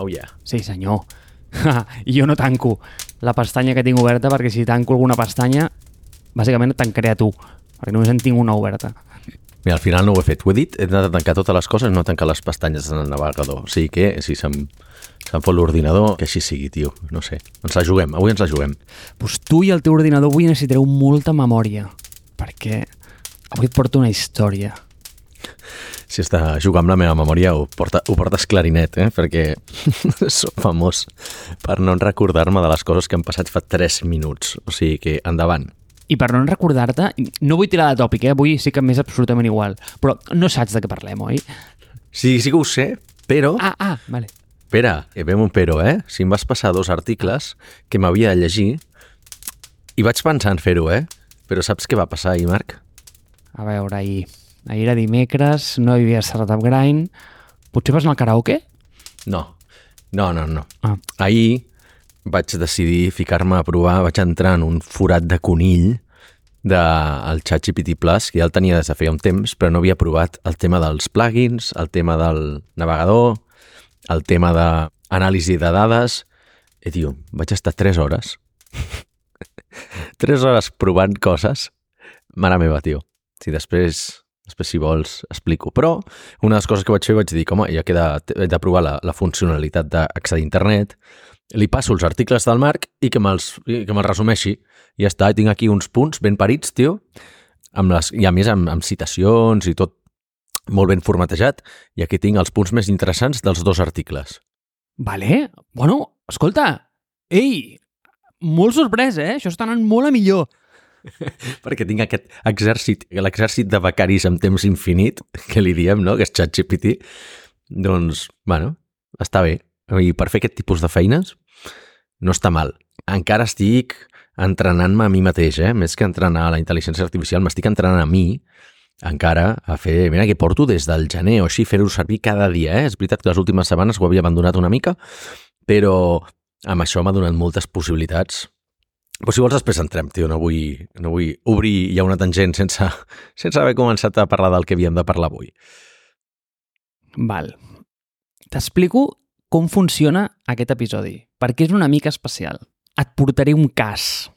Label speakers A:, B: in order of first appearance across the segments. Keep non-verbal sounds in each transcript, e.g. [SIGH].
A: Oh yeah.
B: Sí, senyor. [LAUGHS] I jo no tanco la pestanya que tinc oberta perquè si tanco alguna pestanya, bàsicament tancaré a tu, perquè només en tinc una oberta.
A: Mira, al final no ho he fet. Ho he dit, he de tancar totes les coses, no tancar les pestanyes en el navegador. O sigui que, si se'm, se'm fot l'ordinador, que així sigui, tio. No sé. Ens la juguem, avui ens la juguem.
B: Pues tu i el teu ordinador avui necessitareu molta memòria, perquè avui et porto una història.
A: Si de jugar amb la meva memòria, ho, porta, ho portes clarinet, eh? Perquè [LAUGHS] soc famós per no recordar-me de les coses que han passat fa 3 minuts. O sigui que, endavant.
B: I per no recordar-te, no vull tirar de tòpic, eh? avui sí que m'és absolutament igual, però no saps de què parlem, oi?
A: Sí, sí que ho sé, però...
B: Ah, ah, vale.
A: Espera, hi ve un però, eh? Si em vas passar dos articles que m'havia de llegir i vaig pensar en fer-ho, eh? Però saps què va passar ahir, Marc?
B: A veure, ahir, ahir era dimecres, no hi havia Startup Grind. Potser vas anar al karaoke?
A: No, no, no, no.
B: Ah.
A: Ahir vaig decidir ficar-me a provar, vaig entrar en un forat de conill del ChatGPT Plus, que ja el tenia des de feia un temps, però no havia provat el tema dels plugins, el tema del navegador, el tema d'anàlisi de dades... I, tio, vaig estar 3 hores. [LAUGHS] 3 hores provant coses. Mare meva, tio. Si després, després si vols, explico. Però una de les coses que vaig fer vaig dir, home, ja queda, he de provar la, la funcionalitat d'accedir a internet, li passo els articles del Marc i que me'ls que me resumeixi. I ja està, tinc aquí uns punts ben parits, tio, amb les, i a més amb, amb citacions i tot molt ben formatejat, i aquí tinc els punts més interessants dels dos articles.
B: Vale. Bueno, escolta, ei, molt sorprès, eh? Això està anant molt a millor. [LAUGHS]
A: Perquè tinc aquest exèrcit, l'exèrcit de becaris amb temps infinit, que li diem, no?, que és ChatGPT, doncs, bueno, està bé. I per fer aquest tipus de feines no està mal. Encara estic entrenant-me a mi mateix, eh? Més que entrenar a la intel·ligència artificial, m'estic entrenant a mi encara a fer... Mira que porto des del gener o així, fer-ho servir cada dia, eh? És veritat que les últimes setmanes ho havia abandonat una mica, però amb això m'ha donat moltes possibilitats. Però si vols després entrem, tio, no vull, no vull obrir ja una tangent sense, sense haver començat a parlar del que havíem de parlar avui.
B: Val. T'explico com funciona aquest episodi, perquè és una mica especial. Et portaré un cas.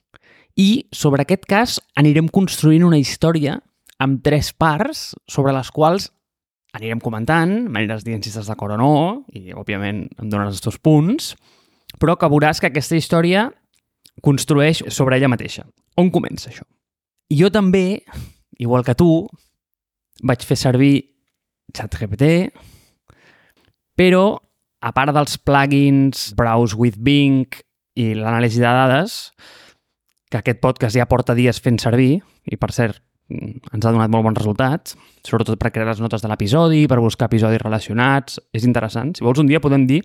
B: I sobre aquest cas anirem construint una història amb tres parts sobre les quals anirem comentant, m'aniràs dient si estàs d'acord o no, i òbviament em donaràs els teus punts, però que veuràs que aquesta història construeix sobre ella mateixa. On comença això? Jo també, igual que tu, vaig fer servir ChatGPT, però a part dels plugins Browse with Bing i l'anàlisi de dades, que aquest podcast ja porta dies fent servir, i per cert, ens ha donat molt bons resultats, sobretot per crear les notes de l'episodi, per buscar episodis relacionats, és interessant. Si vols un dia podem dir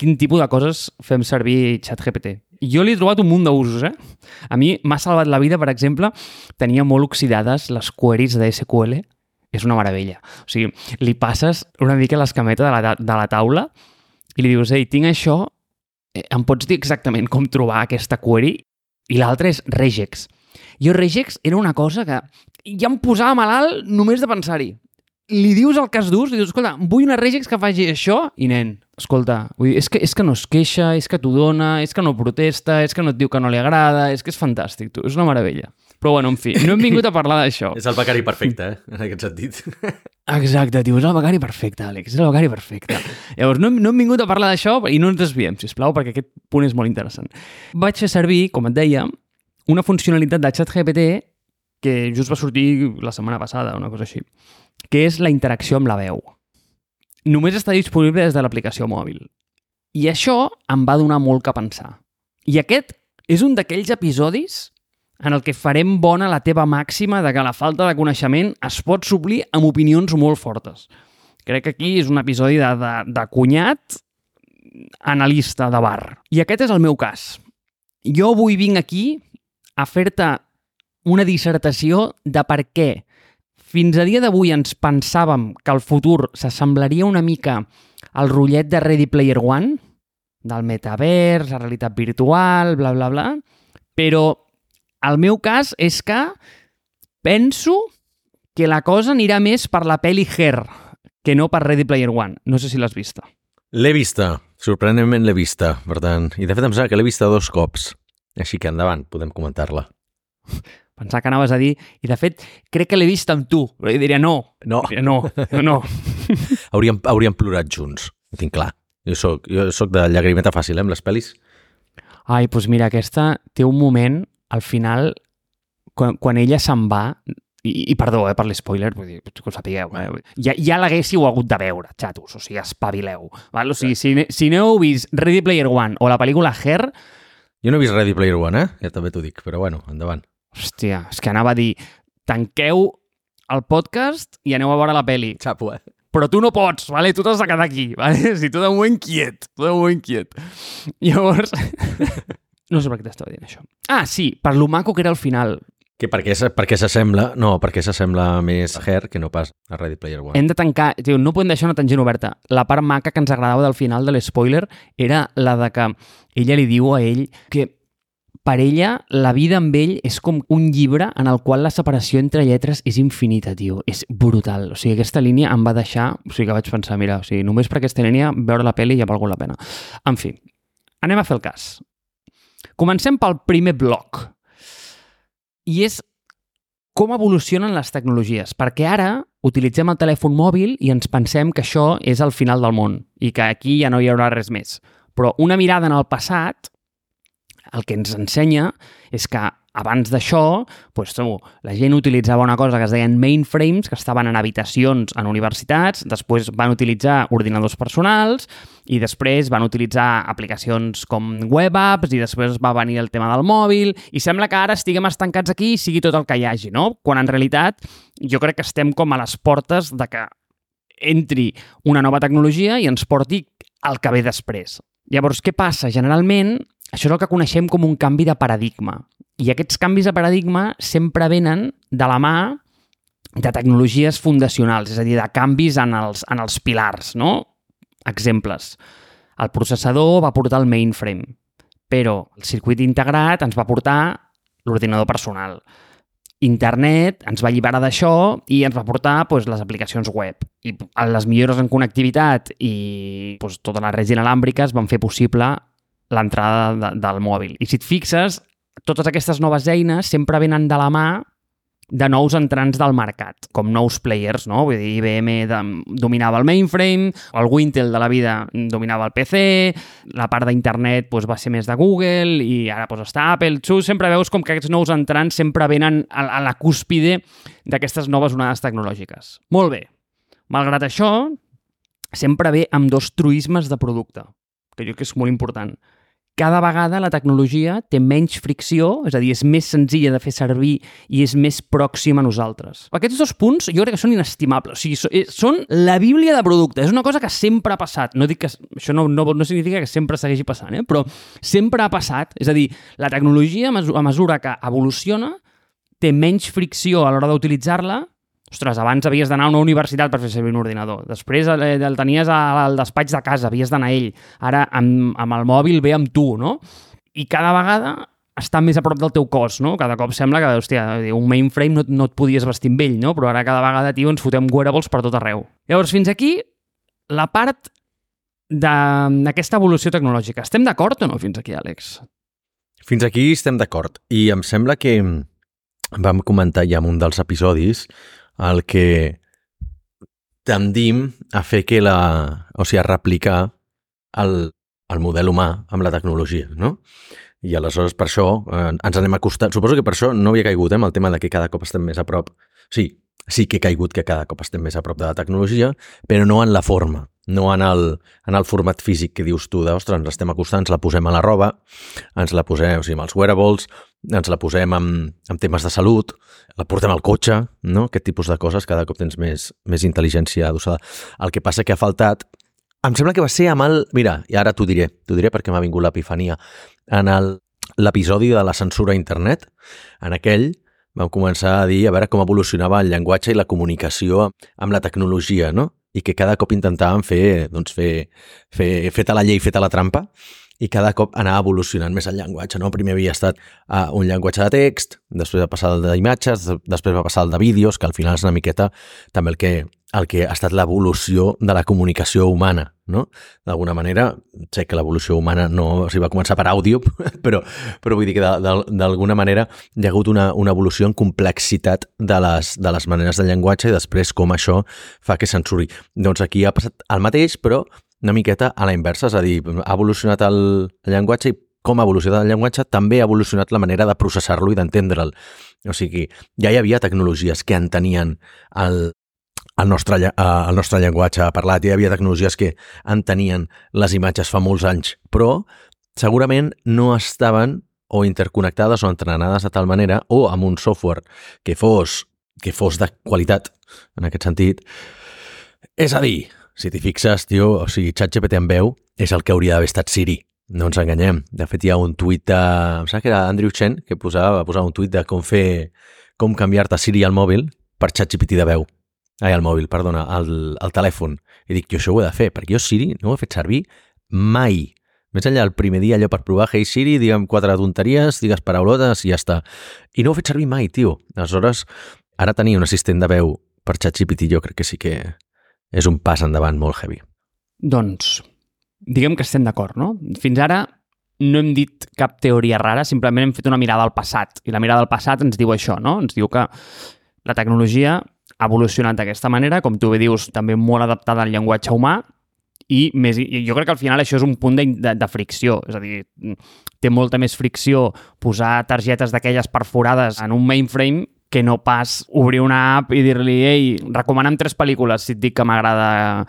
B: quin tipus de coses fem servir ChatGPT. Jo li he trobat un munt d'usos, eh? A mi m'ha salvat la vida, per exemple, tenia molt oxidades les queries de SQL, és una meravella. O sigui, li passes una mica l'escameta de, la, de la taula i li dius, ei, tinc això, eh, em pots dir exactament com trobar aquesta query? I l'altra és regex. Jo regex era una cosa que ja em posava malalt només de pensar-hi. Li dius el cas d'ús, li dius, escolta, vull una regex que faci això, i nen, escolta, vull dir, és, que, és que no es queixa, és que t'ho dona, és que no protesta, és que no et diu que no li agrada, és que és fantàstic, tu, és una meravella. Però bueno, en fi, no hem vingut a parlar d'això. [LAUGHS]
A: És el becari perfecte, eh? En aquest sentit. [LAUGHS]
B: Exacte, tio, és el becari perfecte, Àlex, és el becari perfecte. Llavors, no hem, no hem vingut a parlar d'això i no ens desviem, sisplau, perquè aquest punt és molt interessant. Vaig fer servir, com et deia, una funcionalitat de ChatGPT que just va sortir la setmana passada, una cosa així, que és la interacció amb la veu. Només està disponible des de l'aplicació mòbil. I això em va donar molt que pensar. I aquest és un d'aquells episodis en el que farem bona la teva màxima de que la falta de coneixement es pot suplir amb opinions molt fortes. Crec que aquí és un episodi de, de, de cunyat analista de bar. I aquest és el meu cas. Jo avui vinc aquí a fer-te una dissertació de per què fins a dia d'avui ens pensàvem que el futur s'assemblaria una mica al rotllet de Ready Player One, del metavers, la realitat virtual, bla, bla, bla, però el meu cas és que penso que la cosa anirà més per la pel·li Her, que no per Ready Player One. No sé si l'has vista.
A: L'he vista. sorprenentment l'he vista, per tant. I de fet em sembla que l'he vista dos cops. Així que endavant, podem comentar-la. [LAUGHS]
B: Pensava que anaves a dir, i de fet, crec que l'he vist amb tu. Però jo diria no.
A: No.
B: Diria, no, no. [LAUGHS]
A: Hauríem, hauríem plorat junts, ho tinc clar. Jo soc, jo soc de llagrimeta fàcil, eh, amb les pel·lis.
B: Ai, doncs mira, aquesta té un moment, al final, quan, quan ella se'n va, i, i perdó eh, per l'espoiler, vull dir, que ho sapigueu, eh? ja, ja l'haguéssiu hagut de veure, xatos, o sigui, espavileu. Val? O sigui, si, si no heu vist Ready Player One o la pel·lícula Her,
A: Jo no he vist Ready Player One, eh? Ja també t'ho dic, però bueno, endavant.
B: Hòstia, és que anava a dir, tanqueu el podcast i aneu a veure la peli.
A: Xapo, eh?
B: però tu no pots, vale? tu t'has de quedar aquí, vale? [LAUGHS] si tu de moment quiet, tu de moment quiet. [LAUGHS] Llavors, [LAUGHS] no sé per què t'estava dient això. Ah, sí, per lo maco que era el final.
A: Que per què, s'ha- per què s'assembla... No, perquè s'assembla més a Her que no pas a Ready Player One.
B: Hem de tancar, tio, no podem deixar una tangent oberta. La part maca que ens agradava del final de l'espoiler era la de que ella li diu a ell que per ella, la vida amb ell és com un llibre en el qual la separació entre lletres és infinita, tio. És brutal. O sigui, aquesta línia em va deixar... O sigui, que vaig pensar, mira, o sigui, només per aquesta línia veure la pel·li ja valgut la pena. En fi, anem a fer el cas. Comencem pel primer bloc. I és com evolucionen les tecnologies, perquè ara utilitzem el telèfon mòbil i ens pensem que això és el final del món i que aquí ja no hi haurà res més. Però una mirada en el passat el que ens ensenya és que abans d'això, doncs, la gent utilitzava una cosa que es deien mainframes, que estaven en habitacions en universitats, després van utilitzar ordinadors personals i després van utilitzar aplicacions com web apps i després va venir el tema del mòbil i sembla que ara estiguem estancats aquí i sigui tot el que hi hagi, no? Quan en realitat jo crec que estem com a les portes de que entri una nova tecnologia i ens porti el que ve després. Llavors, què passa? Generalment, això és el que coneixem com un canvi de paradigma. I aquests canvis de paradigma sempre venen de la mà de tecnologies fundacionals, és a dir, de canvis en els, en els pilars, no? Exemples. El processador va portar el mainframe, però el circuit integrat ens va portar l'ordinador personal. Internet ens va alliberar d'això i ens va portar doncs, les aplicacions web. I les millores en connectivitat i doncs, totes les redes inalàmbriques van fer possible l'entrada de, del mòbil. I si et fixes, totes aquestes noves eines sempre venen de la mà de nous entrants del mercat, com nous players, no? Vull dir, IBM de, dominava el mainframe, el Wintel de la vida dominava el PC, la part d'internet doncs, va ser més de Google i ara doncs, està Apple. Tu sempre veus com que aquests nous entrants sempre venen a, a la cúspide d'aquestes noves onades tecnològiques. Molt bé. Malgrat això, sempre ve amb dos truismes de producte, que jo crec que és molt important cada vegada la tecnologia té menys fricció, és a dir, és més senzilla de fer servir i és més pròxima a nosaltres. Aquests dos punts jo crec que són inestimables. O sigui, eh, són la bíblia de producte. És una cosa que sempre ha passat. No dic que això no, no, no significa que sempre segueixi passant, eh? però sempre ha passat. És a dir, la tecnologia, a mesura que evoluciona, té menys fricció a l'hora d'utilitzar-la Ostres, abans havies d'anar a una universitat per fer servir un ordinador. Després el, el tenies al despatx de casa, havies d'anar a ell. Ara amb, amb el mòbil ve amb tu, no? I cada vegada està més a prop del teu cos, no? Cada cop sembla que, hòstia, un mainframe no, no et podies vestir amb ell, no? Però ara cada vegada, tio, ens fotem wearables per tot arreu. Llavors, fins aquí la part d'aquesta evolució tecnològica. Estem d'acord o no fins aquí, Àlex?
A: Fins aquí estem d'acord. I em sembla que vam comentar ja en un dels episodis el que tendim a fer que la... o sigui, a replicar el, el model humà amb la tecnologia, no? I aleshores per això eh, ens anem acostant. Suposo que per això no havia caigut eh, amb el tema de que cada cop estem més a prop. Sí, sí que he caigut que cada cop estem més a prop de la tecnologia, però no en la forma, no en el, en el format físic que dius tu de, ostres, ens estem acostant, ens la posem a la roba, ens la posem o sigui, amb els wearables, ens la posem amb, amb temes de salut, la portem al cotxe, no? Aquest tipus de coses, cada cop tens més, més intel·ligència adossada. El que passa que ha faltat em sembla que va ser amb el... Mira, i ara t'ho diré, t'ho diré perquè m'ha vingut l'epifania. En l'episodi de la censura a internet, en aquell vam començar a dir a veure com evolucionava el llenguatge i la comunicació amb la tecnologia, no? I que cada cop intentàvem fer, doncs, fer, fer feta la llei, feta la trampa, i cada cop anava evolucionant més el llenguatge. No? Primer havia estat uh, un llenguatge de text, després va passar el d'imatges, després va passar el de vídeos, que al final és una miqueta també el que, el que ha estat l'evolució de la comunicació humana. No? D'alguna manera, sé que l'evolució humana no o sigui, va començar per àudio, [LAUGHS] però, però vull dir que d'alguna manera hi ha hagut una, una evolució en complexitat de les, de les maneres de llenguatge i després com això fa que se'n suri. Doncs aquí ha passat el mateix, però una miqueta a la inversa, és a dir, ha evolucionat el, llenguatge i com ha evolucionat el llenguatge també ha evolucionat la manera de processar-lo i d'entendre'l. O sigui, ja hi havia tecnologies que entenien el, el nostre, el nostre llenguatge parlat, hi havia tecnologies que entenien les imatges fa molts anys, però segurament no estaven o interconnectades o entrenades de tal manera o amb un software que fos, que fos de qualitat, en aquest sentit. És a dir, si t'hi fixes, tio, o sigui, ChatGPT en veu és el que hauria d'haver estat Siri. No ens enganyem. De fet, hi ha un tuit de... Em sembla que era Andrew Chen que posava, va posar un tuit de com fer... com canviar-te Siri al mòbil per ChatGPT de veu. Ai, al mòbil, perdona, al, al telèfon. I dic, jo això ho he de fer, perquè jo Siri no ho he fet servir mai. Més enllà, el primer dia allò per provar Hey Siri, digue'm quatre tonteries, digues paraulotes i ja està. I no ho he fet servir mai, tio. Aleshores, ara tenir un assistent de veu per ChatGPT jo crec que sí que és un pas endavant molt heavy.
B: Doncs, diguem que estem d'acord, no? Fins ara no hem dit cap teoria rara, simplement hem fet una mirada al passat. I la mirada al passat ens diu això, no? Ens diu que la tecnologia ha evolucionat d'aquesta manera, com tu bé dius, també molt adaptada al llenguatge humà, i més, jo crec que al final això és un punt de, de, de fricció, és a dir, té molta més fricció posar targetes d'aquelles perforades en un mainframe que no pas obrir una app i dir-li ei, recomana'm tres pel·lícules si et dic que m'agrada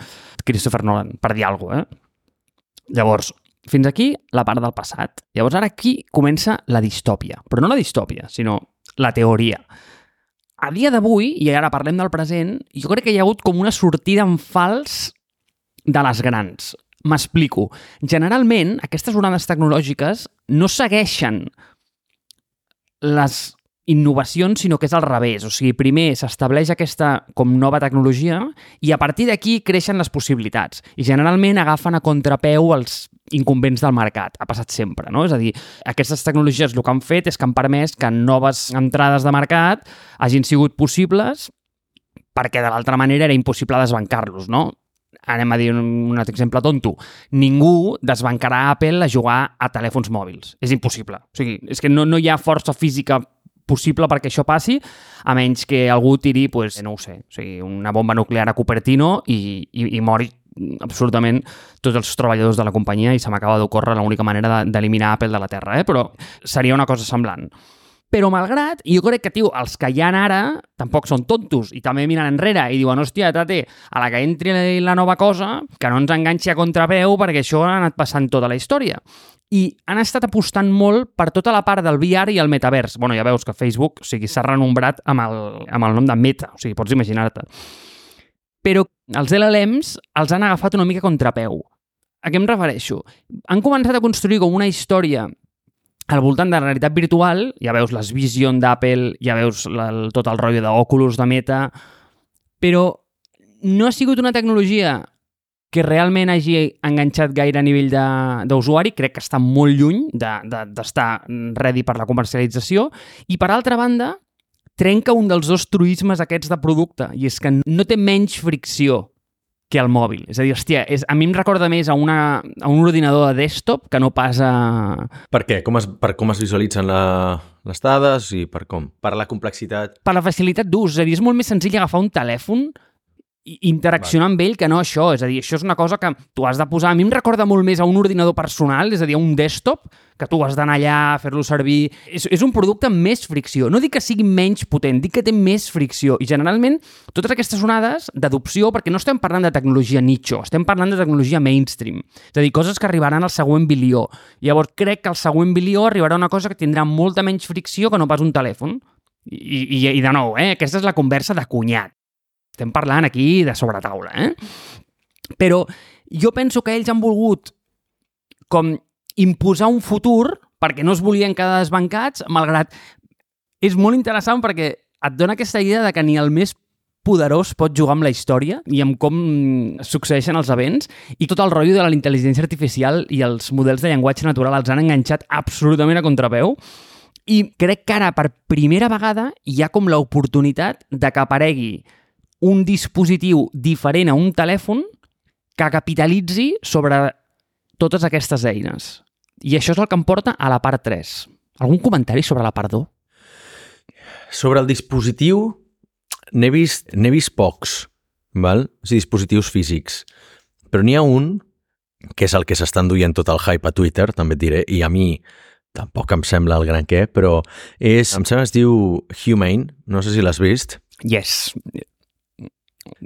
B: Christopher Nolan, per dir alguna cosa, eh? Llavors, fins aquí la part del passat. Llavors ara aquí comença la distòpia, però no la distòpia, sinó la teoria. A dia d'avui, i ara parlem del present, jo crec que hi ha hagut com una sortida en fals de les grans. M'explico. Generalment, aquestes onades tecnològiques no segueixen les innovacions, sinó que és al revés. O sigui, primer s'estableix aquesta com nova tecnologia i a partir d'aquí creixen les possibilitats. I generalment agafen a contrapeu els inconvents del mercat. Ha passat sempre, no? És a dir, aquestes tecnologies el que han fet és que han permès que noves entrades de mercat hagin sigut possibles perquè de l'altra manera era impossible desbancar-los, no? anem a dir un, un altre exemple tonto, ningú desbancarà Apple a jugar a telèfons mòbils. És impossible. O sigui, és que no, no hi ha força física possible perquè això passi, a menys que algú tiri, pues, no ho sé, o sigui, una bomba nuclear a Cupertino i, i, i mori absolutament tots els treballadors de la companyia i se m'acaba d'ocórrer l'única manera d'eliminar Apple de la Terra, eh? però seria una cosa semblant. Però malgrat, jo crec que, tio, els que hi ha ara tampoc són tontos i també miren enrere i diuen, hòstia, tate, a la que entri la nova cosa, que no ens enganxi a contraveu perquè això ha anat passant tota la història i han estat apostant molt per tota la part del VR i el metavers. bueno, ja veus que Facebook o sigui, s'ha renombrat amb el, amb el nom de Meta, o sigui, pots imaginar-te. Però els LLMs els han agafat una mica contrapeu. A què em refereixo? Han començat a construir com una història al voltant de la realitat virtual, ja veus les Vision d'Apple, ja veus la, tot el rotllo d'Oculus de Meta, però no ha sigut una tecnologia que realment hagi enganxat gaire a nivell d'usuari, crec que està molt lluny d'estar de, de, ready per la comercialització, i per altra banda, trenca un dels dos truismes aquests de producte, i és que no té menys fricció que el mòbil. És a dir, hòstia, és, a mi em recorda més a, una, a un ordinador de desktop que no pas a...
A: Per què? Com es, per com es visualitzen la, les dades i per com? Per la complexitat?
B: Per la facilitat d'ús. És a dir, és molt més senzill agafar un telèfon interaccionar amb ell que no això. És a dir, això és una cosa que tu has de posar... A mi em recorda molt més a un ordinador personal, és a dir, a un desktop, que tu has d'anar allà a fer-lo servir. És, és un producte amb més fricció. No dic que sigui menys potent, dic que té més fricció. I generalment, totes aquestes onades d'adopció, perquè no estem parlant de tecnologia nicho, estem parlant de tecnologia mainstream. És a dir, coses que arribaran al següent bilió. Llavors, crec que al següent bilió arribarà una cosa que tindrà molta menys fricció que no pas un telèfon. I, i, i de nou, eh? aquesta és la conversa de cunyat. Estem parlant aquí de sobretaula, eh? Però jo penso que ells han volgut com imposar un futur perquè no es volien quedar desbancats, malgrat és molt interessant perquè et dona aquesta idea de que ni el més poderós pot jugar amb la història i amb com succeeixen els events i tot el rotllo de la intel·ligència artificial i els models de llenguatge natural els han enganxat absolutament a contrapeu i crec que ara per primera vegada hi ha com l'oportunitat de que aparegui un dispositiu diferent a un telèfon que capitalitzi sobre totes aquestes eines. I això és el que em porta a la part 3. Algun comentari sobre la part 2?
A: Sobre el dispositiu, n'he vist, vist pocs, val? O sigui, dispositius físics. Però n'hi ha un, que és el que s'està enduient tot el hype a Twitter, també et diré, i a mi tampoc em sembla el gran què, però és, em sembla que es diu Humane, no sé si l'has vist,
B: Yes.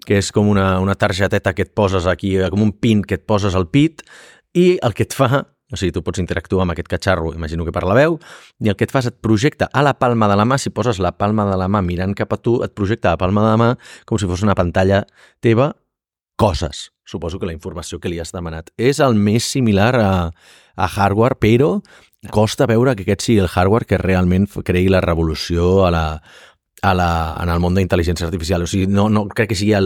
A: Que és com una, una targeteta que et poses aquí, com un pin que et poses al pit, i el que et fa, o sigui, tu pots interactuar amb aquest catxarro, imagino que per la veu, i el que et fa és et projecta a la palma de la mà, si poses la palma de la mà mirant cap a tu, et projecta a la palma de la mà com si fos una pantalla teva, coses. Suposo que la informació que li has demanat. És el més similar a, a hardware, però costa veure que aquest sigui el hardware que realment creï la revolució a la, a la, en el món d'intel·ligència artificial. O sigui, no, no crec que sigui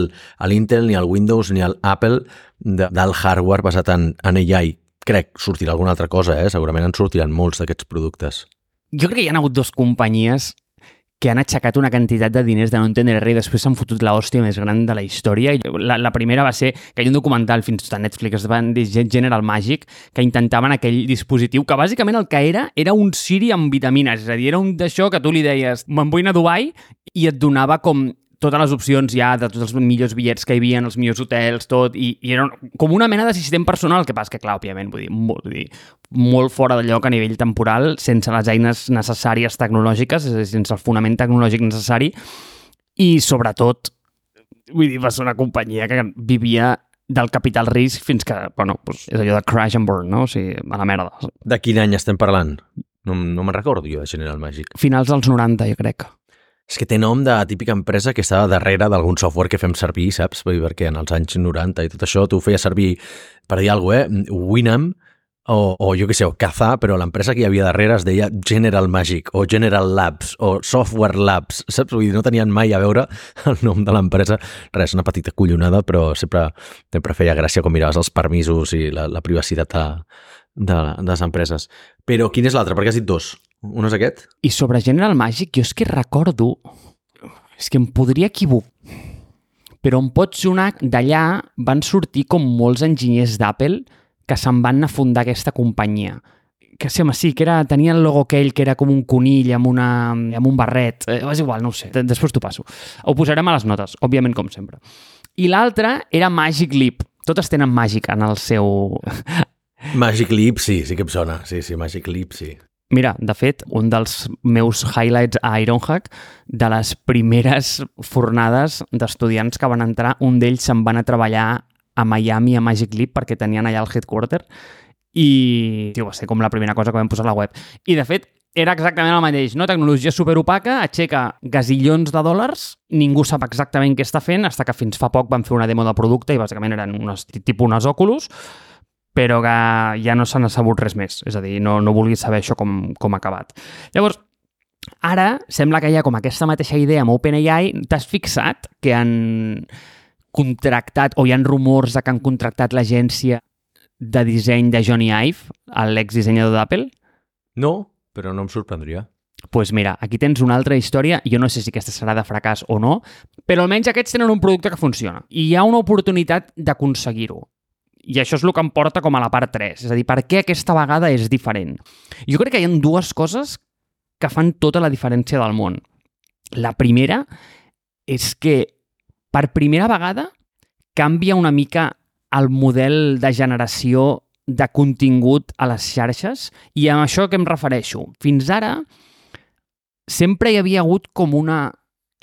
A: l'Intel, ni el Windows, ni el Apple de, del hardware basat en, en AI. Crec, sortirà alguna altra cosa, eh? Segurament en sortiran molts d'aquests productes.
B: Jo crec que hi ha hagut dues companyies que han aixecat una quantitat de diners de no entendre res i després s'han fotut l'hòstia més gran de la història. La, la primera va ser que hi ha un documental fins a Netflix, es van dir General Magic, que intentaven aquell dispositiu que bàsicament el que era era un Siri amb vitamines, és a dir, era un d'això que tu li deies me'n vull anar a Dubai i et donava com totes les opcions ja de tots els millors bitllets que hi havia, els millors hotels, tot, i, i era com una mena d'assistent personal, que passa que, clar, òbviament, vull dir, molt, vull dir, molt fora de lloc a nivell temporal, sense les eines necessàries tecnològiques, és a dir, sense el fonament tecnològic necessari, i sobretot, vull dir, va ser una companyia que vivia del capital risc fins que, bueno, doncs és allò de crash and burn, no? O sigui, a la merda.
A: De quin any estem parlant? No, no me'n recordo jo de General Magic.
B: Finals dels 90, jo crec.
A: És que té nom de típica empresa que estava darrere d'algun software que fem servir, saps? Perquè en els anys 90 i tot això tu feies servir, per dir alguna cosa, eh? Winam, o, o jo què sé, o Kazaa, però l'empresa que hi havia darrere es deia General Magic, o General Labs, o Software Labs, saps? Vull dir, no tenien mai a veure [LAUGHS] el nom de l'empresa. Res, una petita collonada, però sempre, sempre feia gràcia com miraves els permisos i la, la privacitat de, de, de les empreses. Però quin és l'altre? Perquè has dit dos. Un és aquest?
B: I sobre General Magic, jo és que recordo... És que em podria equivocar. Però em pot sonar d'allà van sortir com molts enginyers d'Apple que se'n van a fundar aquesta companyia. Que sí, home, sí, que era, tenia el logo aquell que era com un conill amb, una, amb un barret. Eh, és igual, no ho sé. De- Després t'ho passo. Ho posarem a les notes, òbviament, com sempre. I l'altre era Magic Leap. Totes tenen Magic en el seu,
A: Magic Leap, sí, sí que em sona. Sí, sí, Magic Leap, sí.
B: Mira, de fet, un dels meus highlights a Ironhack, de les primeres fornades d'estudiants que van entrar, un d'ells se'n van a treballar a Miami, a Magic Leap, perquè tenien allà el headquarter, i tio, va ser com la primera cosa que vam posar a la web. I, de fet, era exactament el mateix, no? Tecnologia superopaca, aixeca gasillons de dòlars, ningú sap exactament què està fent, fins que fins fa poc van fer una demo del producte i bàsicament eren unes, tipus unes Oculus, però que ja no se n'ha sabut res més. És a dir, no, no vulguis saber això com, com ha acabat. Llavors, ara sembla que hi ha com aquesta mateixa idea amb OpenAI. T'has fixat que han contractat, o hi han rumors de que han contractat l'agència de disseny de Johnny Ive, l'exdissenyador d'Apple?
A: No, però no em sorprendria.
B: Pues mira, aquí tens una altra història, jo no sé si aquesta serà de fracàs o no, però almenys aquests tenen un producte que funciona. I hi ha una oportunitat d'aconseguir-ho. I això és el que em porta com a la part 3. És a dir, per què aquesta vegada és diferent? Jo crec que hi ha dues coses que fan tota la diferència del món. La primera és que per primera vegada canvia una mica el model de generació de contingut a les xarxes i amb això que em refereixo. Fins ara sempre hi havia hagut com una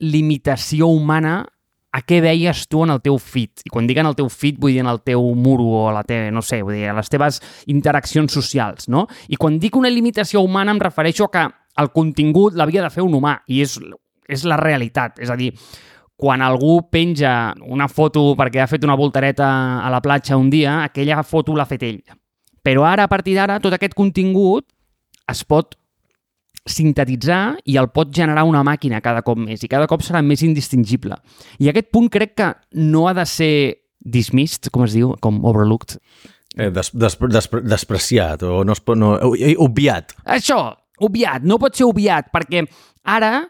B: limitació humana a què veies tu en el teu feed. I quan dic en el teu feed vull dir en el teu muro o a la teva, no sé, vull dir, a les teves interaccions socials, no? I quan dic una limitació humana em refereixo a que el contingut l'havia de fer un humà i és, és la realitat. És a dir, quan algú penja una foto perquè ha fet una voltareta a la platja un dia, aquella foto l'ha fet ell. Però ara, a partir d'ara, tot aquest contingut es pot sintetitzar i el pot generar una màquina cada cop més i cada cop serà més indistingible. I aquest punt crec que no ha de ser dismissed, com es diu, com overlooked.
A: Eh, des, des, des, despreciat o no es pot, no, obviat.
B: Això, obviat, no pot ser obviat, perquè ara,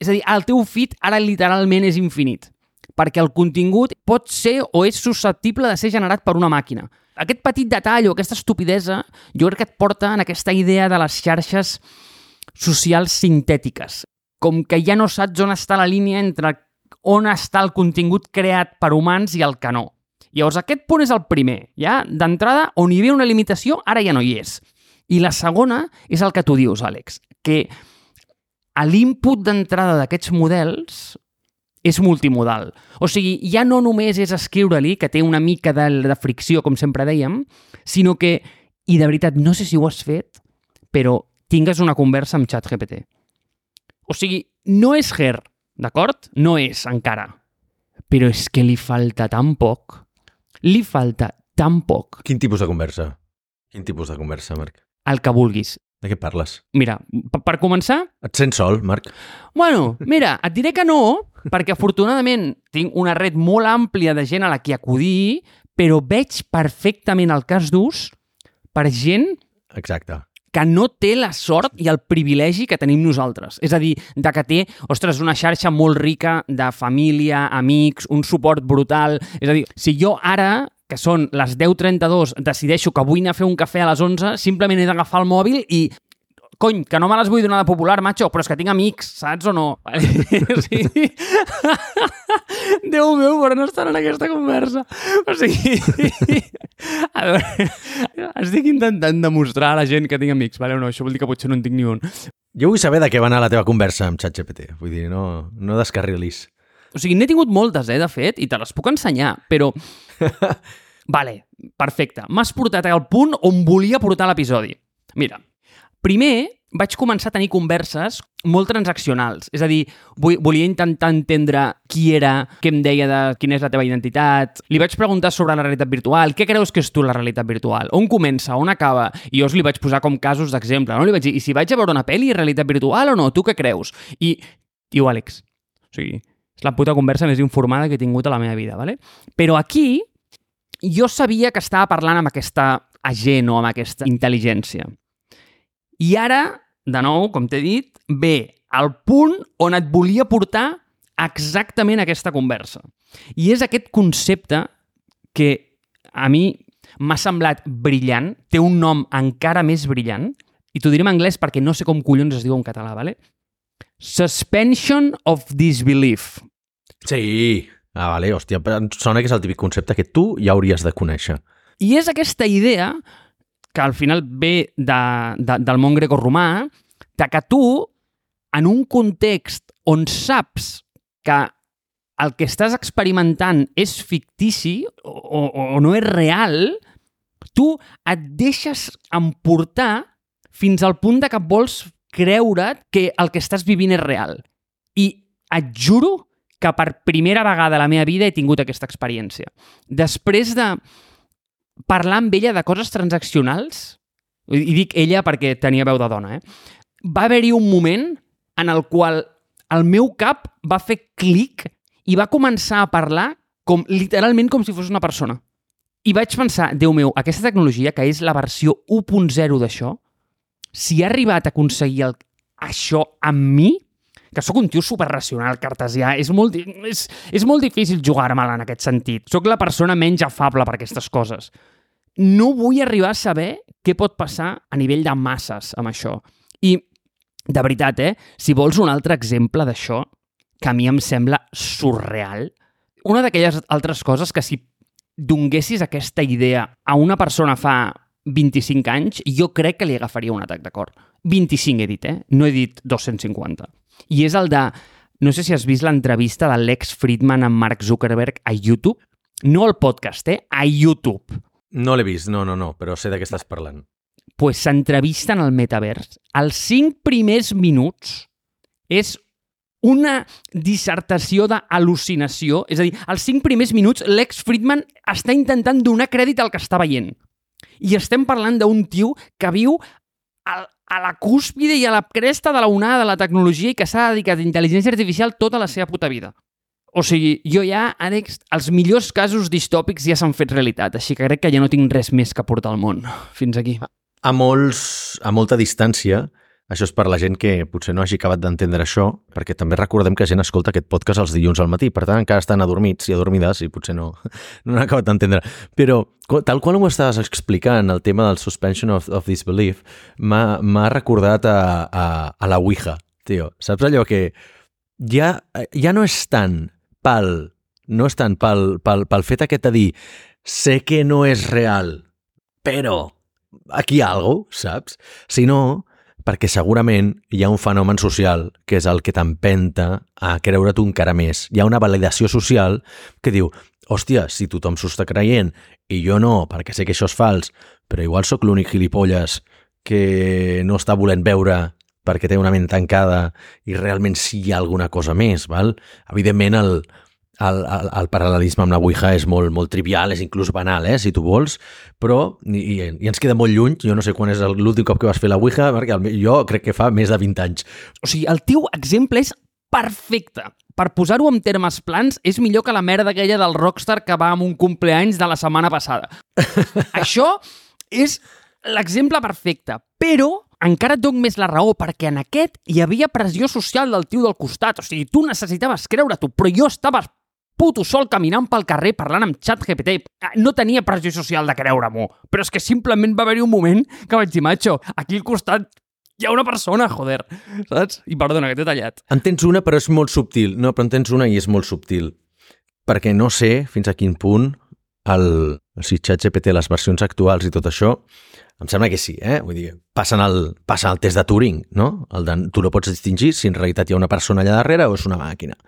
B: és a dir, el teu feed ara literalment és infinit, perquè el contingut pot ser o és susceptible de ser generat per una màquina. Aquest petit detall o aquesta estupidesa jo crec que et porta en aquesta idea de les xarxes socials sintètiques, com que ja no saps on està la línia entre on està el contingut creat per humans i el que no. Llavors, aquest punt és el primer. Ja, d'entrada, on hi havia una limitació, ara ja no hi és. I la segona és el que tu dius, Àlex, que a l'input d'entrada d'aquests models és multimodal. O sigui, ja no només és escriure-li, que té una mica de, de fricció, com sempre dèiem, sinó que, i de veritat, no sé si ho has fet, però tingues una conversa amb ChatGPT. O sigui, no és Her, d'acord? No és, encara. Però és que li falta tan poc. Li falta tan poc.
A: Quin tipus de conversa? Quin tipus de conversa, Marc?
B: El que vulguis.
A: De què parles?
B: Mira, per començar...
A: Et sents sol, Marc?
B: Bueno, mira, et diré que no, perquè afortunadament tinc una red molt àmplia de gent a la que acudir, però veig perfectament el cas d'ús per gent
A: Exacte.
B: Que no té la sort i el privilegi que tenim nosaltres. És a dir, de que té, ostres, una xarxa molt rica de família, amics, un suport brutal. És a dir, si jo ara que són les 10.32, decideixo que vull anar a fer un cafè a les 11, simplement he d'agafar el mòbil i cony, que no me les vull donar de popular, macho, però és que tinc amics, saps o no? [LAUGHS] sigui... [LAUGHS] Déu meu, però no estan en aquesta conversa. O sigui... [LAUGHS] a veure, estic intentant demostrar a la gent que tinc amics, vale? no, això vol dir que potser no en tinc ni un.
A: Jo vull saber de què va anar la teva conversa amb ChatGPT. Vull dir, no, no descarrilis.
B: O sigui, n'he tingut moltes, eh, de fet, i te les puc ensenyar, però... vale, perfecte. M'has portat al punt on volia portar l'episodi. Mira, primer vaig començar a tenir converses molt transaccionals. És a dir, volia intentar entendre qui era, què em deia de quina és la teva identitat. Li vaig preguntar sobre la realitat virtual. Què creus que és tu la realitat virtual? On comença? On acaba? I jo li vaig posar com casos d'exemple. No? Li vaig dir, i si vaig a veure una pel·li, realitat virtual o no? Tu què creus? I diu, Àlex, o sigui, és la puta conversa més informada que he tingut a la meva vida, ¿vale? Però aquí jo sabia que estava parlant amb aquesta agent o amb aquesta intel·ligència. I ara, de nou, com t'he dit, ve al punt on et volia portar exactament aquesta conversa. I és aquest concepte que a mi m'ha semblat brillant, té un nom encara més brillant, i t'ho diré en anglès perquè no sé com collons es diu en català, ¿vale? Suspension of disbelief.
A: Sí. Ah, vale, hòstia, em sona que és el típic concepte que tu ja hauries de conèixer.
B: I és aquesta idea, que al final ve de, de, del món greco-romà, de que tu, en un context on saps que el que estàs experimentant és fictici o, o, o no és real, tu et deixes emportar fins al punt de que vols creure't que el que estàs vivint és real. I et juro que per primera vegada a la meva vida he tingut aquesta experiència. Després de parlar amb ella de coses transaccionals, i dic ella perquè tenia veu de dona, eh? va haver-hi un moment en el qual el meu cap va fer clic i va començar a parlar com literalment com si fos una persona. I vaig pensar, Déu meu, aquesta tecnologia, que és la versió 1.0 d'això, si ha arribat a aconseguir el, això amb mi, que sóc un tio superracional, cartesià, és molt, és, és molt difícil jugar-me-la en aquest sentit. Sóc la persona menys afable per aquestes coses. No vull arribar a saber què pot passar a nivell de masses amb això. I, de veritat, eh, si vols un altre exemple d'això, que a mi em sembla surreal, una d'aquelles altres coses que si donguessis aquesta idea a una persona fa 25 anys, jo crec que li agafaria un atac de cor. 25 he dit, eh? No he dit 250. I és el de... No sé si has vist l'entrevista de Lex Friedman amb Mark Zuckerberg a YouTube. No al podcast, eh? A YouTube.
A: No l'he vist, no, no, no, però sé de què estàs parlant.
B: pues s'entrevisten al metavers. Els cinc primers minuts és una dissertació d'al·lucinació. És a dir, els cinc primers minuts Lex Friedman està intentant donar crèdit al que està veient. I estem parlant d'un tio que viu a, a la cúspide i a la cresta de la onada de la tecnologia i que s'ha dedicat a intel·ligència artificial tota la seva puta vida. O sigui, jo ja, Àlex, els millors casos distòpics ja s'han fet realitat, així que crec que ja no tinc res més que portar al món. Fins aquí.
A: A, molts, a molta distància, això és per la gent que potser no hagi acabat d'entendre això, perquè també recordem que gent escolta aquest podcast els dilluns al matí, per tant encara estan adormits i adormides i potser no, [LAUGHS] no han acabat d'entendre. Però tal qual ho estaves explicant, el tema del suspension of, of disbelief, m'ha recordat a, a, a la Ouija, tio. Saps allò que ja, ja no és tant pel, no és tant pel, pel, pel fet aquest de dir sé que no és real, però aquí hi ha alguna cosa, saps? Si no, perquè segurament hi ha un fenomen social que és el que t'empenta a creure't encara més. Hi ha una validació social que diu, hòstia, si tothom s'ho està creient i jo no, perquè sé que això és fals, però igual sóc l'únic gilipolles que no està volent veure perquè té una ment tancada i realment sí hi ha alguna cosa més, val? Evidentment, el, el, el, el paral·lelisme amb la Ouija és molt, molt trivial, és inclús banal, eh, si tu vols, però i, i ens queda molt lluny, jo no sé quan és l'últim cop que vas fer la Ouija, perquè jo crec que fa més de 20 anys.
B: O sigui, el teu exemple és perfecte. Per posar-ho en termes plans, és millor que la merda aquella del rockstar que va amb un compleanys de la setmana passada. [LAUGHS] Això és l'exemple perfecte, però encara et dono més la raó, perquè en aquest hi havia pressió social del tio del costat. O sigui, tu necessitaves creure-t'ho, però jo estava puto sol caminant pel carrer parlant amb xat GPT. Ah, no tenia pressió social de creure-m'ho, però és que simplement va haver-hi un moment que vaig dir, macho, aquí al costat hi ha una persona, joder, saps? I perdona, que t'he tallat.
A: En tens una, però és molt subtil. No, però en tens una i és molt subtil. Perquè no sé fins a quin punt el, si ChatGPT, les versions actuals i tot això, em sembla que sí, eh? Vull dir, passen el, passen el test de Turing, no? El de, tu no pots distingir si en realitat hi ha una persona allà darrere o és una màquina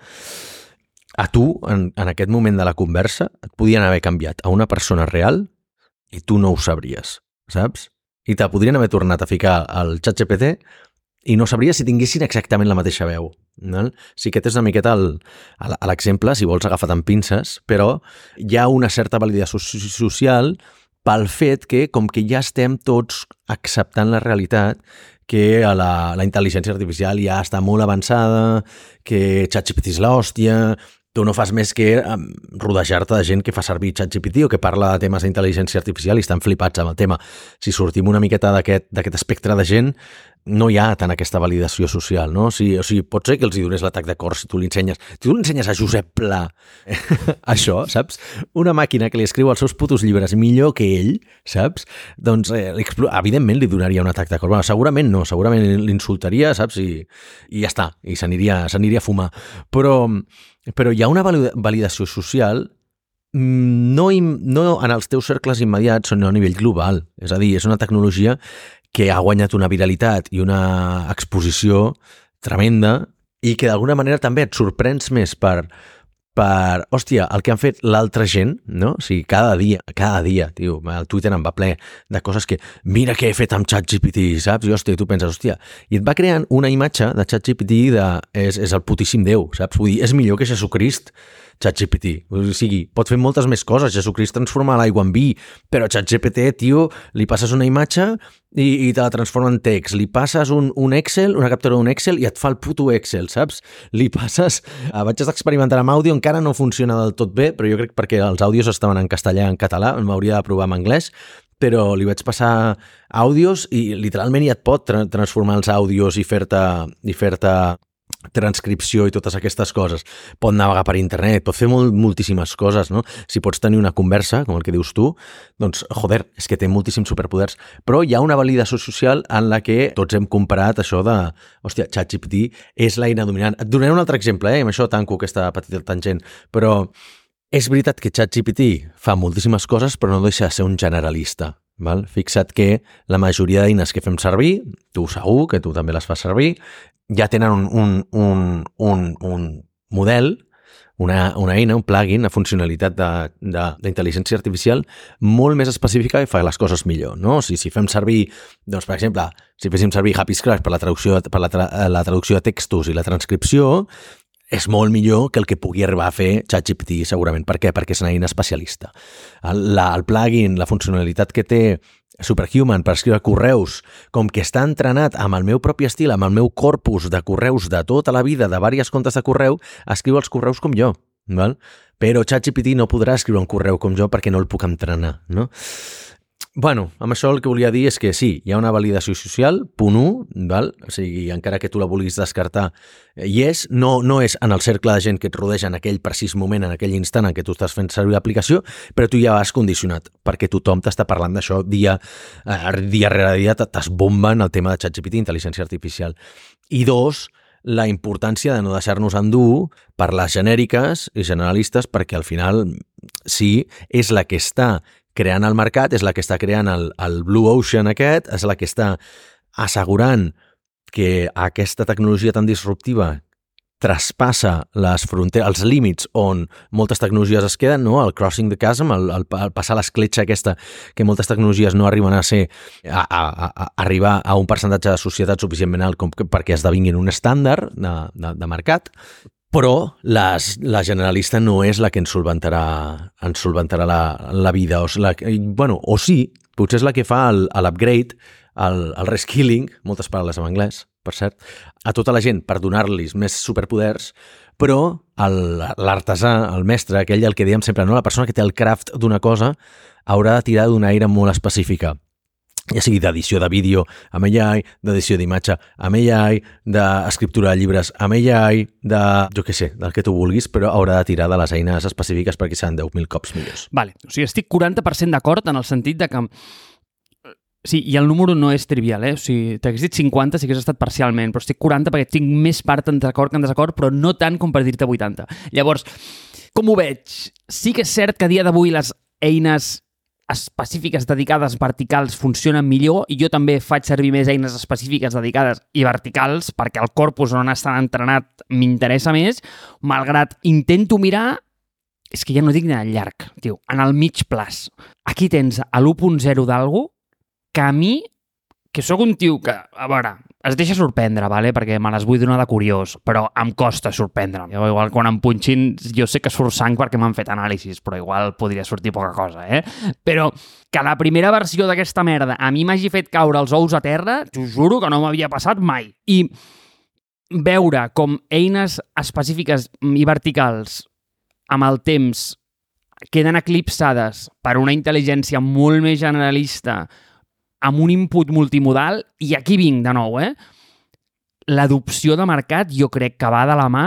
A: a tu, en, en aquest moment de la conversa, et podien haver canviat a una persona real i tu no ho sabries, saps? I te podrien haver tornat a ficar al xat GPT i no sabries si tinguessin exactament la mateixa veu. No? Sí que tens una miqueta l'exemple, si vols agafar amb pinces, però hi ha una certa validació social pel fet que, com que ja estem tots acceptant la realitat, que la, la intel·ligència artificial ja està molt avançada, que ChatGPT és l'hòstia, tu no fas més que rodejar-te de gent que fa servir ChatGPT o que parla de temes d'intel·ligència artificial i estan flipats amb el tema. Si sortim una miqueta d'aquest espectre de gent, no hi ha tant aquesta validació social, no? O sigui, o sigui pot ser que els hi dones l'atac de cor si tu li ensenyes... Si tu li ensenyes a Josep Pla [LAUGHS] això, saps? Una màquina que li escriu els seus putos llibres millor que ell, saps? Doncs, eh, evidentment, li donaria un atac de cor. Bueno, segurament no, segurament l'insultaria, saps? I, I ja està, i s'aniria a fumar. Però, però hi ha una validació social mm, no, no en els teus cercles immediats, sinó a nivell global. És a dir, és una tecnologia que ha guanyat una viralitat i una exposició tremenda i que d'alguna manera també et sorprens més per, per, hòstia, el que han fet l'altra gent, no? O sigui, cada dia, cada dia, tio, el Twitter em va ple de coses que, mira què he fet amb ChatGPT, saps? I, hòstia, tu penses, hòstia, i et va creant una imatge de ChatGPT de, és, és el putíssim Déu, saps? Vull dir, és millor que Jesucrist, ChatGPT. O sigui, pot fer moltes més coses. Jesucrist transforma l'aigua en vi, però ChatGPT, tio, li passes una imatge i, i te la transforma en text. Li passes un, un Excel, una captura d'un Excel i et fa el puto Excel, saps? Li passes... Uh, vaig estar experimentant amb àudio, encara no funciona del tot bé, però jo crec perquè els àudios estaven en castellà i en català, m'hauria de provar en anglès, però li vaig passar àudios i literalment ja et pot tra transformar els àudios i fer-te i fer-te transcripció i totes aquestes coses. Pot navegar per internet, pot fer molt, moltíssimes coses, no? Si pots tenir una conversa, com el que dius tu, doncs, joder, és que té moltíssims superpoders. Però hi ha una validació social en la que tots hem comparat això de, hòstia, ChatGPT és l'eina dominant. Et donaré un altre exemple, eh? Amb això tanco aquesta petita tangent, però és veritat que ChatGPT fa moltíssimes coses, però no deixa de ser un generalista. Val? Fixa't que la majoria d'eines que fem servir, tu segur que tu també les fas servir, ja tenen un, un, un, un, un model, una, una eina, un plugin, una funcionalitat d'intel·ligència artificial molt més específica i fa les coses millor. No? O sigui, si fem servir, doncs, per exemple, si féssim servir Happy Scratch per la traducció, per la, tra la traducció de textos i la transcripció, és molt millor que el que pugui arribar a fer ChatGPT, segurament. Per què? Perquè és una eina especialista. El, la, el plugin, la funcionalitat que té Superhuman per escriure correus, com que està entrenat amb el meu propi estil, amb el meu corpus de correus de tota la vida, de diverses comptes de correu, escriu els correus com jo. Val? Però ChatGPT no podrà escriure un correu com jo perquè no el puc entrenar. No? Bueno, amb això el que volia dir és que sí, hi ha una validació social, punt 1, val? o sigui, encara que tu la vulguis descartar, hi és, no, no és en el cercle de gent que et rodeja en aquell precís moment, en aquell instant en què tu estàs fent servir l'aplicació, però tu ja has condicionat, perquè tothom t'està parlant d'això dia, eh, dia rere dia, t'esbomben el tema de ChatGPT, intel·ligència artificial. I dos, la importància de no deixar-nos endur per les genèriques i generalistes perquè al final sí, és la que està creant el mercat, és la que està creant el, el Blue Ocean aquest, és la que està assegurant que aquesta tecnologia tan disruptiva traspassa les fronteres, els límits on moltes tecnologies es queden, no? el crossing the chasm, el, el, el passar l'escletxa aquesta que moltes tecnologies no arriben a ser a, a, a, arribar a un percentatge de societat suficientment alt com que, perquè esdevinguin un estàndard de, de, de mercat, però les, la generalista no és la que ens solventarà, ens solventarà la, la vida. O, la, bueno, o sí, potser és la que fa l'upgrade, el, el reskilling, moltes paraules en anglès, per cert, a tota la gent per donar-los més superpoders, però l'artesà, el, el mestre, aquell el que dèiem sempre, no? la persona que té el craft d'una cosa, haurà de tirar d'una aire molt específica ja sigui d'edició de vídeo amb AI, d'edició d'imatge amb AI, d'escriptura de llibres amb AI, de, jo què sé, del que tu vulguis, però haurà de tirar de les eines específiques perquè seran 10.000 cops millors.
B: Vale, o sigui, estic 40% d'acord en el sentit de que Sí, i el número no és trivial, eh? O sigui, t'hagués dit 50 si hagués estat parcialment, però estic 40 perquè tinc més part en d'acord que en desacord, però no tant com per dir-te 80. Llavors, com ho veig? Sí que és cert que a dia d'avui les eines específiques dedicades verticals funcionen millor i jo també faig servir més eines específiques dedicades i verticals perquè el corpus on estan entrenat m'interessa més, malgrat intento mirar és que ja no dic en llarg, tio, en el mig plaç. Aquí tens a l'1.0 d'algú que a mi, que sóc un tio que, a veure, es deixa sorprendre, vale? perquè me les vull donar de curiós, però em costa sorprendre'm. Jo, igual quan em punxin, jo sé que surt sang perquè m'han fet anàlisis, però igual podria sortir poca cosa, eh? Però que la primera versió d'aquesta merda a mi m'hagi fet caure els ous a terra, t'ho juro que no m'havia passat mai. I veure com eines específiques i verticals amb el temps queden eclipsades per una intel·ligència molt més generalista amb un input multimodal, i aquí vinc de nou, eh? L'adopció de mercat jo crec que va de la mà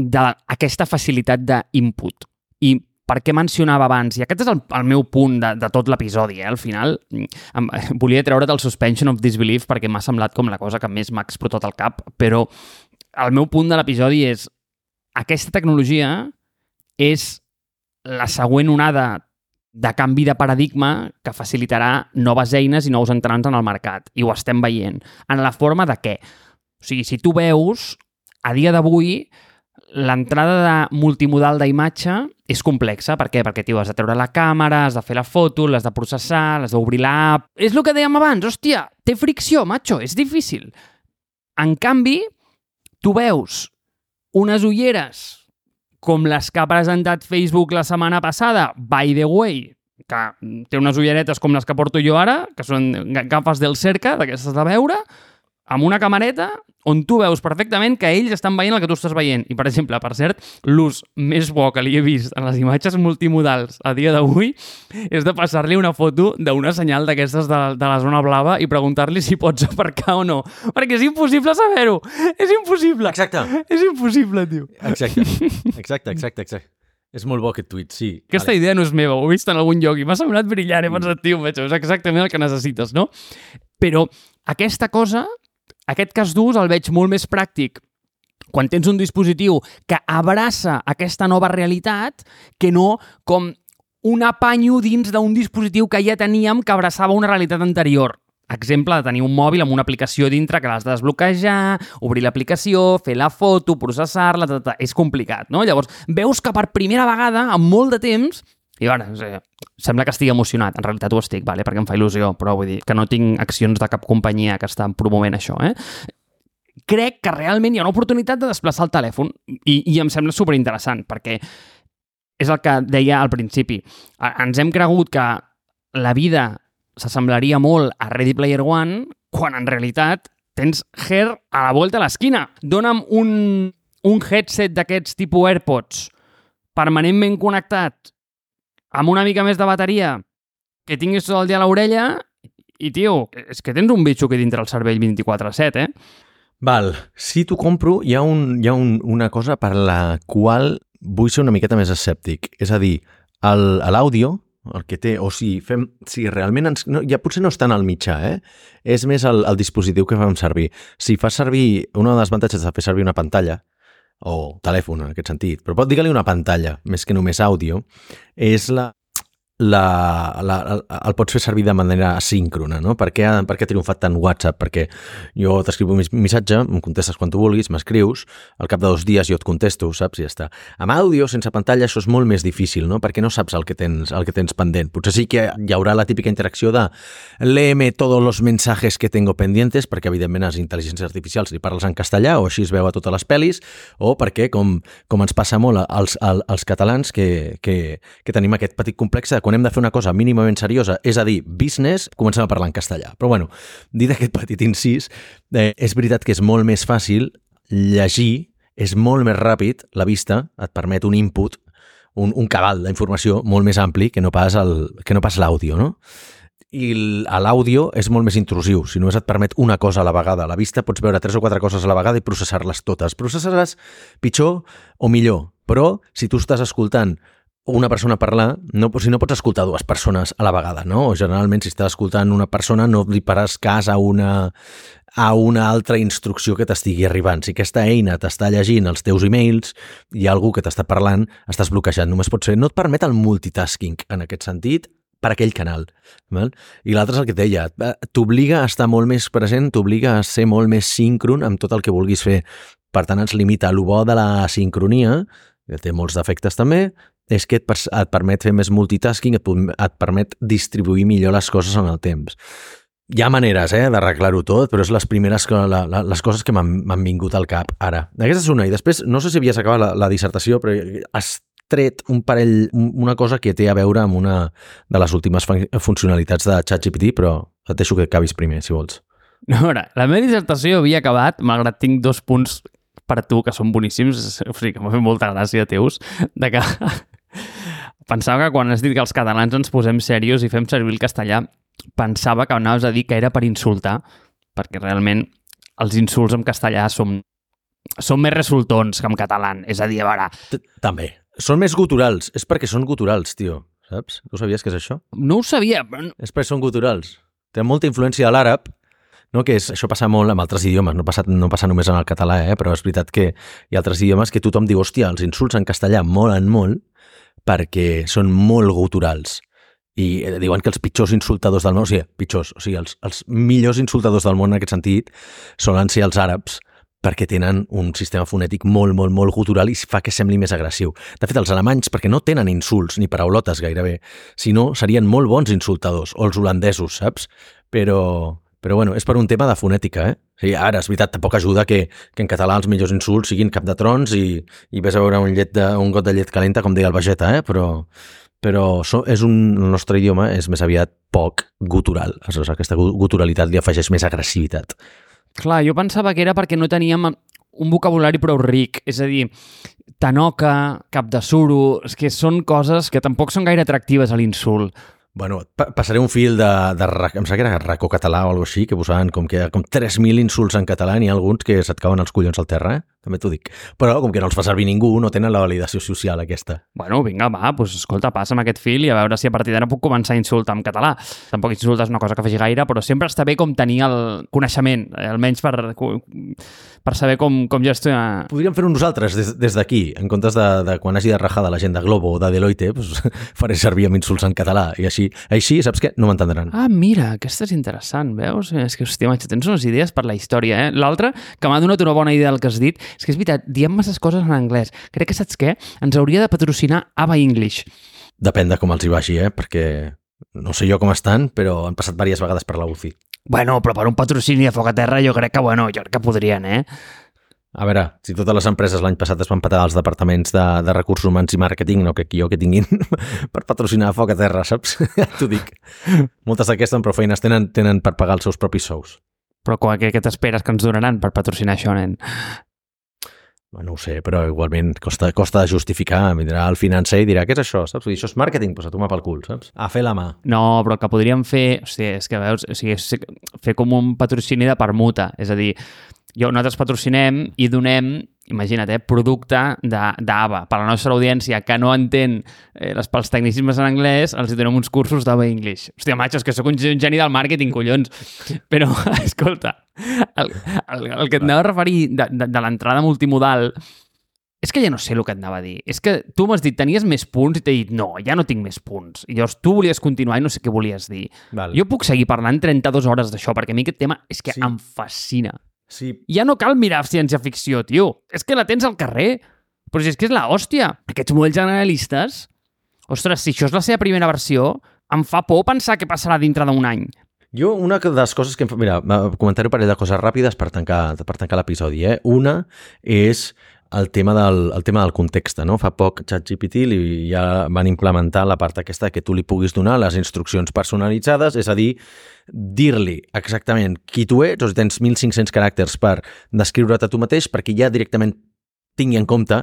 B: d'aquesta facilitat d'input. I per què mencionava abans, i aquest és el, el meu punt de, de tot l'episodi, eh? al final em, [LAUGHS] volia treure del suspension of disbelief perquè m'ha semblat com la cosa que més m'ha explotat al cap, però el meu punt de l'episodi és aquesta tecnologia és la següent onada de canvi de paradigma que facilitarà noves eines i nous entrants en el mercat. I ho estem veient. En la forma de què? O sigui, si tu veus, a dia d'avui, l'entrada de multimodal d'imatge és complexa. Per què? Perquè, tio, has de treure la càmera, has de fer la foto, l'has de processar, l'has d'obrir l'app... És el que dèiem abans, hòstia, té fricció, macho, és difícil. En canvi, tu veus unes ulleres com les que ha presentat Facebook la setmana passada, by the way, que té unes ulleretes com les que porto jo ara, que són gafes del cerca, d'aquestes de veure, amb una camareta on tu veus perfectament que ells estan veient el que tu estàs veient. I, per exemple, per cert, l'ús més bo que li he vist en les imatges multimodals a dia d'avui és de passar-li una foto d'una senyal d'aquestes de, de la zona blava i preguntar-li si pots aparcar o no. Perquè és impossible saber-ho. És impossible.
A: Exacte.
B: És impossible, tio.
A: Exacte. [LAUGHS] Exacte, exacte, exacte. És molt bo aquest tuit, sí.
B: Aquesta vale. idea no és meva, ho he vist en algun lloc i m'ha semblat brillant, he pensat, tio, és exactament el que necessites, no? Però aquesta cosa aquest cas d'ús el veig molt més pràctic quan tens un dispositiu que abraça aquesta nova realitat que no com un apanyo dins d'un dispositiu que ja teníem que abraçava una realitat anterior. Exemple de tenir un mòbil amb una aplicació dintre que l'has de desbloquejar, obrir l'aplicació, fer la foto, processar-la, és complicat, no? Llavors, veus que per primera vegada, en molt de temps, i bueno, sigui, sembla que estigui emocionat. En realitat ho estic, vale? perquè em fa il·lusió, però vull dir que no tinc accions de cap companyia que estan promovent això. Eh? crec que realment hi ha una oportunitat de desplaçar el telèfon i, i em sembla superinteressant perquè és el que deia al principi. Ens hem cregut que la vida s'assemblaria molt a Ready Player One quan en realitat tens Her a la volta a l'esquina. Dóna'm un, un headset d'aquests tipus AirPods permanentment connectat amb una mica més de bateria que tinguis tot el dia a l'orella i, tio, és que tens un bitxo que dintre el cervell 24-7, eh?
A: Val, si t'ho compro, hi ha, un, hi ha un, una cosa per la qual vull ser una miqueta més escèptic. És a dir, el- l'àudio, el que té, o si, fem, si realment ens, no, ja potser no és tant el mitjà, eh? és més el, el dispositiu que fem servir. Si fas servir, una de les avantatges de fer servir una pantalla, o telèfon en aquest sentit, però pot dir-li una pantalla, més que només àudio, és la, la, la, el, pots fer servir de manera asíncrona, no? Per què, per què ha triomfat tant WhatsApp? Perquè jo t'escrivo un mis- missatge, em contestes quan tu vulguis, m'escrius, al cap de dos dies jo et contesto, saps? I ja està. Amb àudio, sense pantalla, això és molt més difícil, no? Perquè no saps el que tens, el que tens pendent. Potser sí que hi haurà la típica interacció de léeme todos los mensajes que tengo pendientes, perquè evidentment les intel·ligències artificials li parles en castellà o així es veu a totes les pel·lis, o perquè, com, com ens passa molt als, als, als catalans, que, que, que tenim aquest petit complex de quan hem de fer una cosa mínimament seriosa, és a dir, business, comencem a parlar en castellà. Però bueno, dit aquest petit incís, eh, és veritat que és molt més fàcil llegir, és molt més ràpid, la vista et permet un input, un, un cabal d'informació molt més ampli que no pas el- que no pas l'àudio, no? i l'àudio és molt més intrusiu. Si només et permet una cosa a la vegada. A la vista pots veure tres o quatre coses a la vegada i processar-les totes. Processaràs pitjor o millor, però si tu estàs escoltant una persona parlar, no, si no pots escoltar dues persones a la vegada, no? O generalment, si estàs escoltant una persona, no li faràs cas a una, a una altra instrucció que t'estigui arribant. Si aquesta eina t'està llegint els teus e-mails i hi ha algú que t'està parlant, estàs bloquejat. Només pot ser... No et permet el multitasking en aquest sentit per aquell canal. Val? I l'altre és el que et deia, eh, t'obliga a estar molt més present, t'obliga a ser molt més síncron amb tot el que vulguis fer. Per tant, ens limita el bo de la sincronia, que té molts defectes també, és que et, et permet fer més multitasking, et, et permet distribuir millor les coses en el temps. Hi ha maneres eh, d'arreglar-ho tot, però és les primeres que, la, la, les coses que m'han vingut al cap ara. Aquesta és una. I després, no sé si havies acabat la, la dissertació, però has tret un parell, un- una cosa que té a veure amb una de les últimes fun- funcionalitats de ChatGPT, però et deixo que acabis primer, si vols.
B: No, a veure, la meva dissertació havia acabat, malgrat tinc dos punts per tu que són boníssims, [LAUGHS] o sigui, que m'ha fet molta gràcia teus, de que pensava que quan has dit que els catalans ens posem serios i fem servir el castellà, pensava que anaves a dir que era per insultar, perquè realment els insults en castellà són, són més resultons que en català. És a dir, a veure,
A: També. Són més guturals. És perquè són guturals, tio. Saps? Tu sabies que és això?
B: no ho sabia, però
A: És perquè són guturals. Té molta influència de l'àrab, no? que és, això passa molt amb altres idiomes, no passa, no passa només en el català, eh? però és veritat que hi ha altres idiomes que tothom diu, hòstia, els insults en castellà molen molt perquè són molt guturals. I eh, diuen que els pitjors insultadors del món, o sigui, pitjors, o sigui, els, els millors insultadors del món en aquest sentit solen ser els àrabs, perquè tenen un sistema fonètic molt, molt, molt gutural i fa que sembli més agressiu. De fet, els alemanys, perquè no tenen insults ni paraulotes gairebé, sinó serien molt bons insultadors, o els holandesos, saps? Però, però bueno, és per un tema de fonètica, eh? Sigui, ara, és veritat, tampoc ajuda que, que en català els millors insults siguin cap de trons i, i ves a veure un, llet de, un got de llet calenta, com deia el Vegeta, eh? Però, però so, és un, el nostre idioma és més aviat poc gutural. Aleshores, aquesta gu- guturalitat li afegeix més agressivitat.
B: Clar, jo pensava que era perquè no teníem un vocabulari prou ric, és a dir, tanoca, cap de suro, és que són coses que tampoc són gaire atractives a l'insult.
A: Bueno, pa passaré un fil de, de, ra- em sembla que era racó català o alguna així, que posaven com, que, com 3.000 insults en català, n'hi ha alguns que se't cauen els collons al terra, eh? també t'ho dic. Però com que no els fa servir ningú, no tenen la validació social aquesta.
B: Bueno, vinga, va, doncs escolta, passa'm aquest fil i a veure si a partir d'ara puc començar a insultar en català. Tampoc insultar és una cosa que faci gaire, però sempre està bé com tenir el coneixement, eh, almenys per, per saber com, com gestionar...
A: Podríem fer-ho nosaltres des, des d'aquí, en comptes de, de quan hagi de rajar de la gent de Globo o de Deloitte, doncs, [LAUGHS] faré servir amb insults en català. I així, així saps què? No m'entendran.
B: Ah, mira, aquesta és interessant, veus? És que, hòstia, macho, tens unes idees per la història, eh? L'altre, que m'ha donat una bona idea del que has dit, és que és veritat, diem masses coses en anglès. Crec que, saps què? Ens hauria de patrocinar Ava English.
A: Depèn de com els hi vagi, eh? perquè no sé jo com estan, però han passat diverses vegades per la UCI.
B: Bueno, però per un patrocini de foc a terra jo crec que, bueno, jo crec que podrien, eh?
A: A veure, si totes les empreses l'any passat es van patar als departaments de, de recursos humans i màrqueting, no que jo que tinguin [LAUGHS] per patrocinar foc a terra, saps? [LAUGHS] T'ho dic. Moltes d'aquestes amb prou feines tenen, tenen per pagar els seus propis sous.
B: Però què, què t'esperes que ens donaran per patrocinar això, nen?
A: No ho sé, però igualment costa, costa de justificar. Vindrà el financer i dirà, què és això? Saps? Dir, això és màrqueting, pues a tomar pel cul, saps? A fer la mà.
B: No, però el que podríem fer, o sigui, és que veus, o sigui, és fer com un patrocini de permuta, és a dir, jo, nosaltres patrocinem i donem, imagina't, eh, producte d'AVA. Per a la nostra audiència que no entén eh, les, pels tecnicismes en anglès, els donem uns cursos d'AVA English. Hòstia, macho, és que sóc un geni del màrqueting, collons. Però, [LAUGHS] escolta, el, el, el que et anava a referir de, de, de l'entrada multimodal és que ja no sé el que et anava a dir. És que tu m'has dit, tenies més punts i t'he dit, no, ja no tinc més punts. I llavors tu volies continuar i no sé què volies dir.
A: Val.
B: Jo puc seguir parlant 32 hores d'això, perquè a mi aquest tema és que
A: Sí.
B: em fascina.
A: Sí,
B: Ja no cal mirar ciència-ficció, tio. És que la tens al carrer. Però si és que és la hòstia. Aquests models generalistes... Ostres, si això és la seva primera versió, em fa por pensar què passarà dintre d'un any.
A: Jo, una de les coses que em fa... Mira, comentaré un parell de coses ràpides per tancar, per tancar l'episodi. Eh? Una és el tema del, el tema del context. No? Fa poc ChatGPT li, ja van implementar la part aquesta que tu li puguis donar les instruccions personalitzades, és a dir, dir-li exactament qui tu ets, o si tens 1.500 caràcters per descriure't a tu mateix, perquè ja directament tingui en compte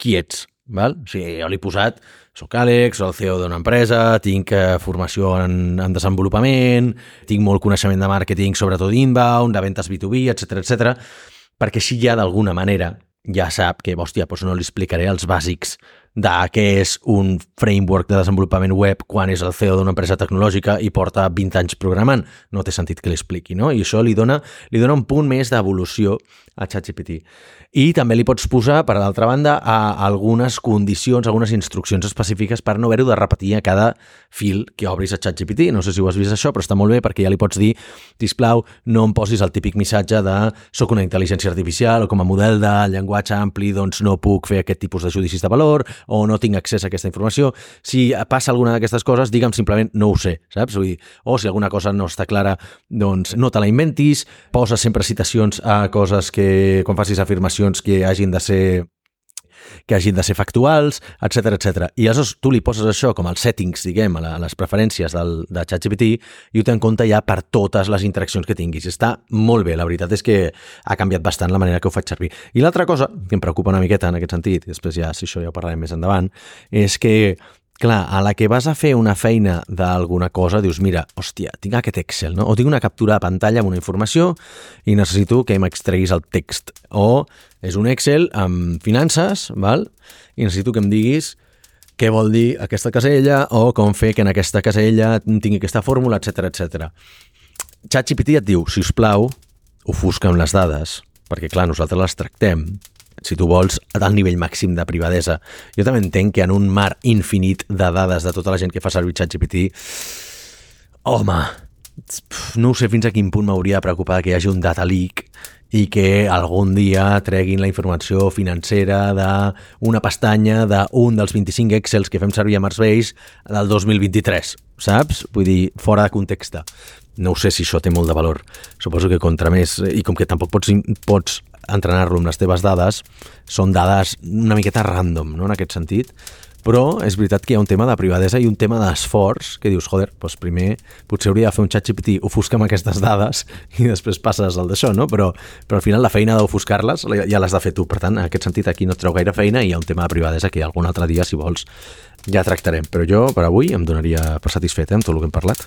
A: qui ets. Val? O sigui, jo l'he posat, soc Àlex, soc el CEO d'una empresa, tinc eh, formació en, en desenvolupament, tinc molt coneixement de màrqueting, sobretot inbound, de ventes B2B, etc etc. perquè així ja d'alguna manera ja sap que, hòstia, doncs no li explicaré els bàsics de què és un framework de desenvolupament web quan és el CEO d'una empresa tecnològica i porta 20 anys programant. No té sentit que li expliqui, no? I això li dona, li dona un punt més d'evolució a ChatGPT. I també li pots posar, per l'altra banda, a algunes condicions, algunes instruccions específiques per no haver-ho de repetir a cada fil que obris a ChatGPT. No sé si ho has vist això, però està molt bé perquè ja li pots dir, sisplau, no em posis el típic missatge de soc una intel·ligència artificial o com a model de llenguatge ampli doncs no puc fer aquest tipus de judicis de valor o no tinc accés a aquesta informació. Si passa alguna d'aquestes coses, digue'm simplement no ho sé, saps? Vull dir, o si alguna cosa no està clara, doncs no te la inventis, posa sempre citacions a coses que, quan facis afirmacions que hagin de ser que hagin de ser factuals, etc etc. I aleshores tu li poses això com als settings, diguem, a, a les preferències del, de ChatGPT i ho té en compte ja per totes les interaccions que tinguis. Està molt bé, la veritat és que ha canviat bastant la manera que ho faig servir. I l'altra cosa que em preocupa una miqueta en aquest sentit, i després ja, si això ja ho parlarem més endavant, és que clar, a la que vas a fer una feina d'alguna cosa, dius, mira, hòstia, tinc aquest Excel, no? o tinc una captura de pantalla amb una informació i necessito que m'extreguis el text. O és un Excel amb finances, val? i necessito que em diguis què vol dir aquesta casella o com fer que en aquesta casella tingui aquesta fórmula, etc etc. ChatGPT et diu, si us plau, ofusca'm les dades, perquè clar, nosaltres les tractem si tu vols, al nivell màxim de privadesa. Jo també entenc que en un mar infinit de dades de tota la gent que fa servir ChatGPT, home, no sé fins a quin punt m'hauria de preocupar que hi hagi un data leak i que algun dia treguin la informació financera d'una pestanya d'un dels 25 Excels que fem servir a Marsbase del 2023, saps? Vull dir, fora de context. No sé si això té molt de valor. Suposo que contra més, i com que tampoc pots, pots entrenar-lo amb les teves dades, són dades una miqueta random, no?, en aquest sentit. Però és veritat que hi ha un tema de privadesa i un tema d'esforç que dius, joder, doncs primer potser hauria de fer un xat GPT, ofusca'm aquestes dades i després passes al d'això, no? Però, però al final la feina d'ofuscar-les ja l'has de fer tu. Per tant, en aquest sentit, aquí no et treu gaire feina i hi ha un tema de privadesa que algun altre dia, si vols, ja tractarem. Però jo, per avui, em donaria per satisfet eh, amb tot el que hem parlat.